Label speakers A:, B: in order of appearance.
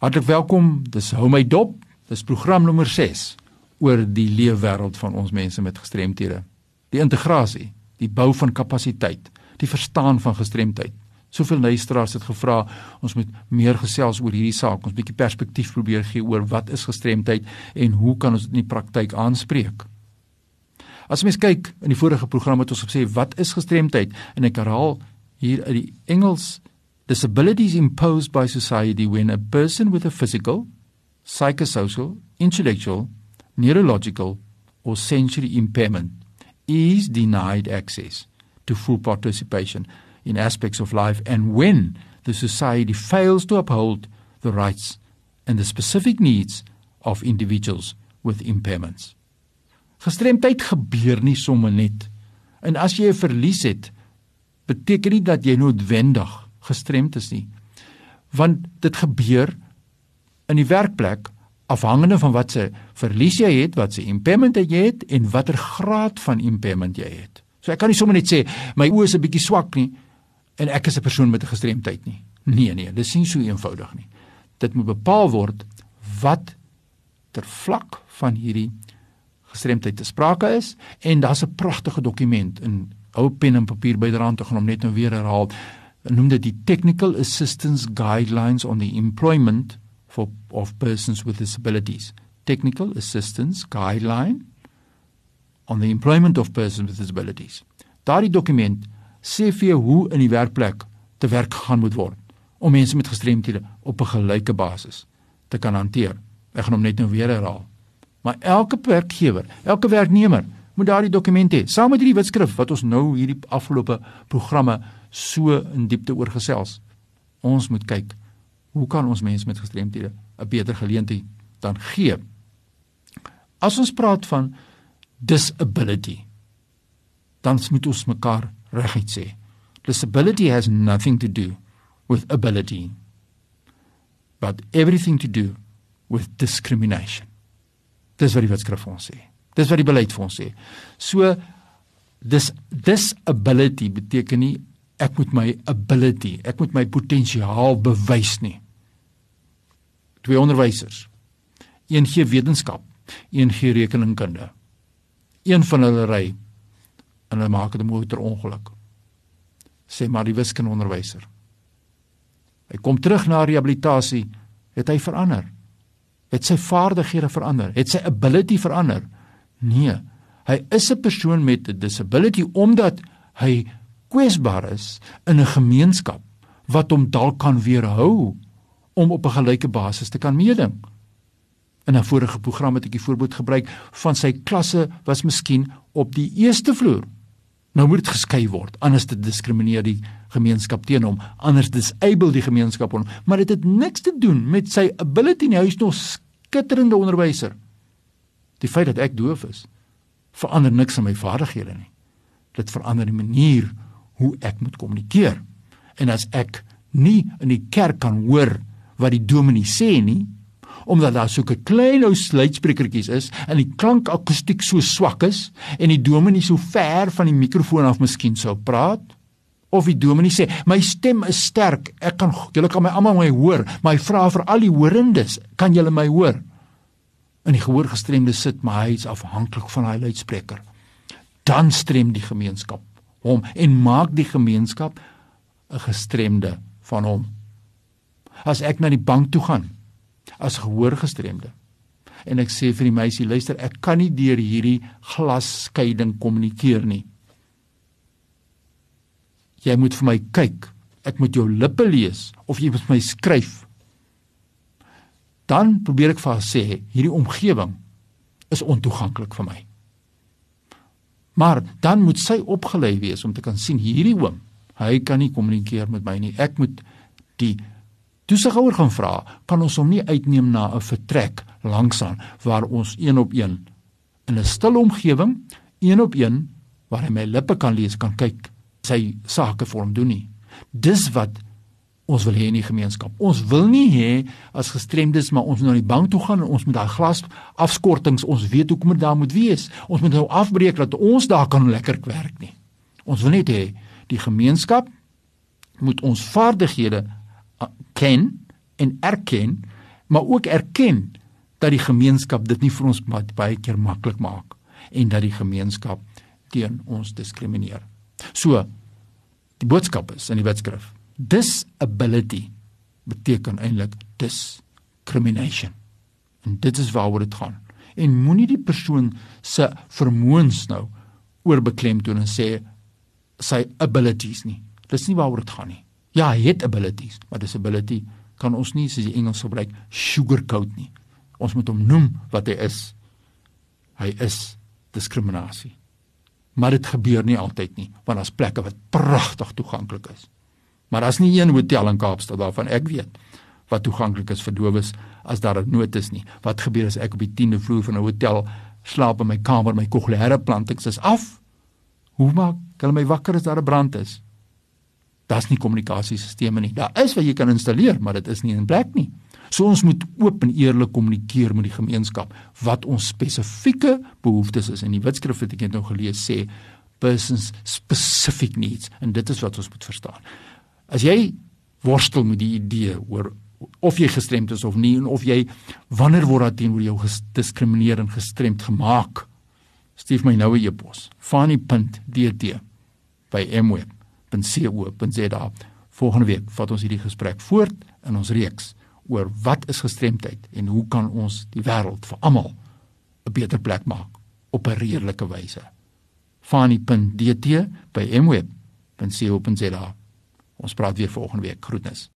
A: Hartlik welkom. Dis Hou my dop. Dis program nommer 6 oor die leefwêreld van ons mense met gestremthede. Die integrasie, die bou van kapasiteit, die verstaan van gestremdheid. Soveel luisteraars het gevra ons moet meer gesels oor hierdie saak. Ons bietjie perspektief probeer gee oor wat is gestremdheid en hoe kan ons dit in die praktyk aanspreek. As mens kyk in die vorige program het ons gesê wat is gestremdheid en ek herhaal hier uit die Engels disabilities imposed by society when a person with a physical, psychosocial, intellectual, neurological or sensory impairment is denied access to full participation in aspects of life and when the society fails to uphold the rights and the specific needs of individuals with impairments. Gestremdheid gebeur nie sommer net. En as jy 'n verlies het, beteken nie dat jy noodwendig gestremd is nie. Want dit gebeur in die werkplek afhangende van wat se verlies jy het, wat se impairment jy het en watter graad van impairment jy het. So ek kan nie sommer net sê my oë is 'n bietjie swak nie en ek is 'n persoon met 'n gestremdheid nie. Nee nee, dit nie so eenvoudig nie. Dit moet bepaal word wat ter vlak van hierdie gestremdheid te sprake is en daar's 'n pragtige dokument in ou pen en papier byderhand te gaan om net nou weer herhaal. Noem dit die Technical Assistance Guidelines on the Employment for of Persons with Disabilities. Technical Assistance Guideline on the Employment of Persons with Disabilities. Daardie dokument sê vir jou hoe in die werkplek te werk gegaan moet word om mense met gestremthede op 'n gelyke basis te kan hanteer. Ek gaan hom net nou weer herhaal. Maar elke werkgewer, elke werknemer moet daardie dokument hê saam met hierdie wetskrif wat ons nou hierdie afgelope programme so in diepte oorgesels. Ons moet kyk hoe kan ons mense met gestremthede 'n beter geleentheid dan gee? As ons praat van disability, dan moet ons mekaar reguit sê. Disability has nothing to do with ability, but everything to do with discrimination. Dis wat die wetskrif ons sê. Dis wat die beleid vir ons sê. So dis disability beteken nie ek moet my ability, ek moet my potensiaal bewys nie. Twee onderwysers. Een gee wetenskap, een gee rekeningkunde. Een van hulle ry en hulle maak 'n motorongeluk. Sê maar die wiskundeonderwyser. Hy kom terug na rehabilitasie, het hy verander. Het sy vaardighede verander, het sy ability verander. Nee, hy is 'n persoon met 'n disability omdat hy kwesbaar is in 'n gemeenskap wat hom dalk kan weerhou om op 'n gelyke basis te kan meeding. In 'n vorige program het ek die voorbeeld gebruik van sy klasse was miskien op die eerste vloer Nou moet dit geskei word, anders te diskrimineer die gemeenskap teen hom, anders disable die gemeenskap hom. Maar dit het niks te doen met sy ability nie. Hy is nog skitterende onderwyser. Die feit dat ek doof is, verander niks aan my vaardighede nie. Dit verander die manier hoe ek moet kommunikeer. En as ek nie in die kerk kan hoor wat die dominee sê nie, omdat daar so 'n klein ou sluitsprekertjies is en die klankakoestiek so swak is en die dominee so ver van die mikrofoon af miskien sou praat of die dominee sê my stem is sterk ek kan julle kan my almal my hoor maar hy vra vir al die hoorendes kan julle my hoor in die gehoorgestremde sit maar hy is afhanklik van hy luidspreker dan strem die gemeenskap hom en maak die gemeenskap 'n gestremde van hom as ek na die bank toe gaan as gehoorgestremde. En ek sê vir die meisie, luister, ek kan nie deur hierdie glasskeiding kommunikeer nie. Jy moet vir my kyk. Ek moet jou lippe lees of jy moet my skryf. Dan probeer ek vir haar sê, hierdie omgewing is ontoeganklik vir my. Maar dan moet sy opgelei wees om te kan sien hierdie oom, hy kan nie kommunikeer met my nie. Ek moet die toesighouer gaan vra, kan ons hom nie uitneem na 'n vertrek langsaan waar ons een op een in 'n stil omgewing, een op een waar hy my lippe kan lees, kan kyk sy sake vir hom doen nie. Dis wat ons wil hê in die gemeenskap. Ons wil nie hê as gestremdes maar ons moet na die bank toe gaan en ons moet daai glas afskortings, ons weet hoekom dit daar moet wees. Ons moet nou afbreek dat ons daar kan lekker werk nie. Ons wil net hê die gemeenskap moet ons vaardighede ken en erken maar ook erken dat die gemeenskap dit nie vir ons baie keer maklik maak en dat die gemeenskap teen ons diskrimineer. So die boodskap is in die wetskrif. Disability beteken eintlik discrimination. En dit is waaroor dit gaan. En moenie die persoon se vermoëns nou oorbeklemtoon en sê sy abilities nie. Dis nie waaroor dit gaan nie. Ja, hy het abilities, maar disability kan ons nie soos die Engels gebruik sugarcoat nie. Ons moet hom noem wat hy is. Hy is diskriminasie. Maar dit gebeur nie altyd nie, want daar's plekke wat pragtig toeganklik is. Maar daar's nie een hotel in Kaapstad waarvan ek weet wat toeganklik is vir dowes as daar 'n nood is nie. Wat gebeur as ek op die 10de vloer van 'n hotel slaap in my kamer, my kokleaire plantings is af? Hoe maak hulle my wakker as daar 'n brand is? Daar's nie kommunikasiesisteme nie. Daar is wat jy kan installeer, maar dit is nie in plek nie. So ons moet oop en eerlik kommunikeer met die gemeenskap wat ons spesifieke behoeftes is. In die wetskrif wat ek net nou gelees sê persons specific needs en dit is wat ons moet verstaan. As jy worstel met die idee oor of jy gestremd is of nie en of jy wanneer word daar teenoor jou gediskrimineer en gestremd gemaak? Stuur my nou 'n e-pos fani.dt by mweb.co.za volgende week vat ons hierdie gesprek voort in ons reeks oor wat is gestremdheid en hoe kan ons die wêreld vir almal 'n beter plek maak op 'n redelike wyse. fani.dt by mweb.co.za ons praat weer volgende week. Groetnis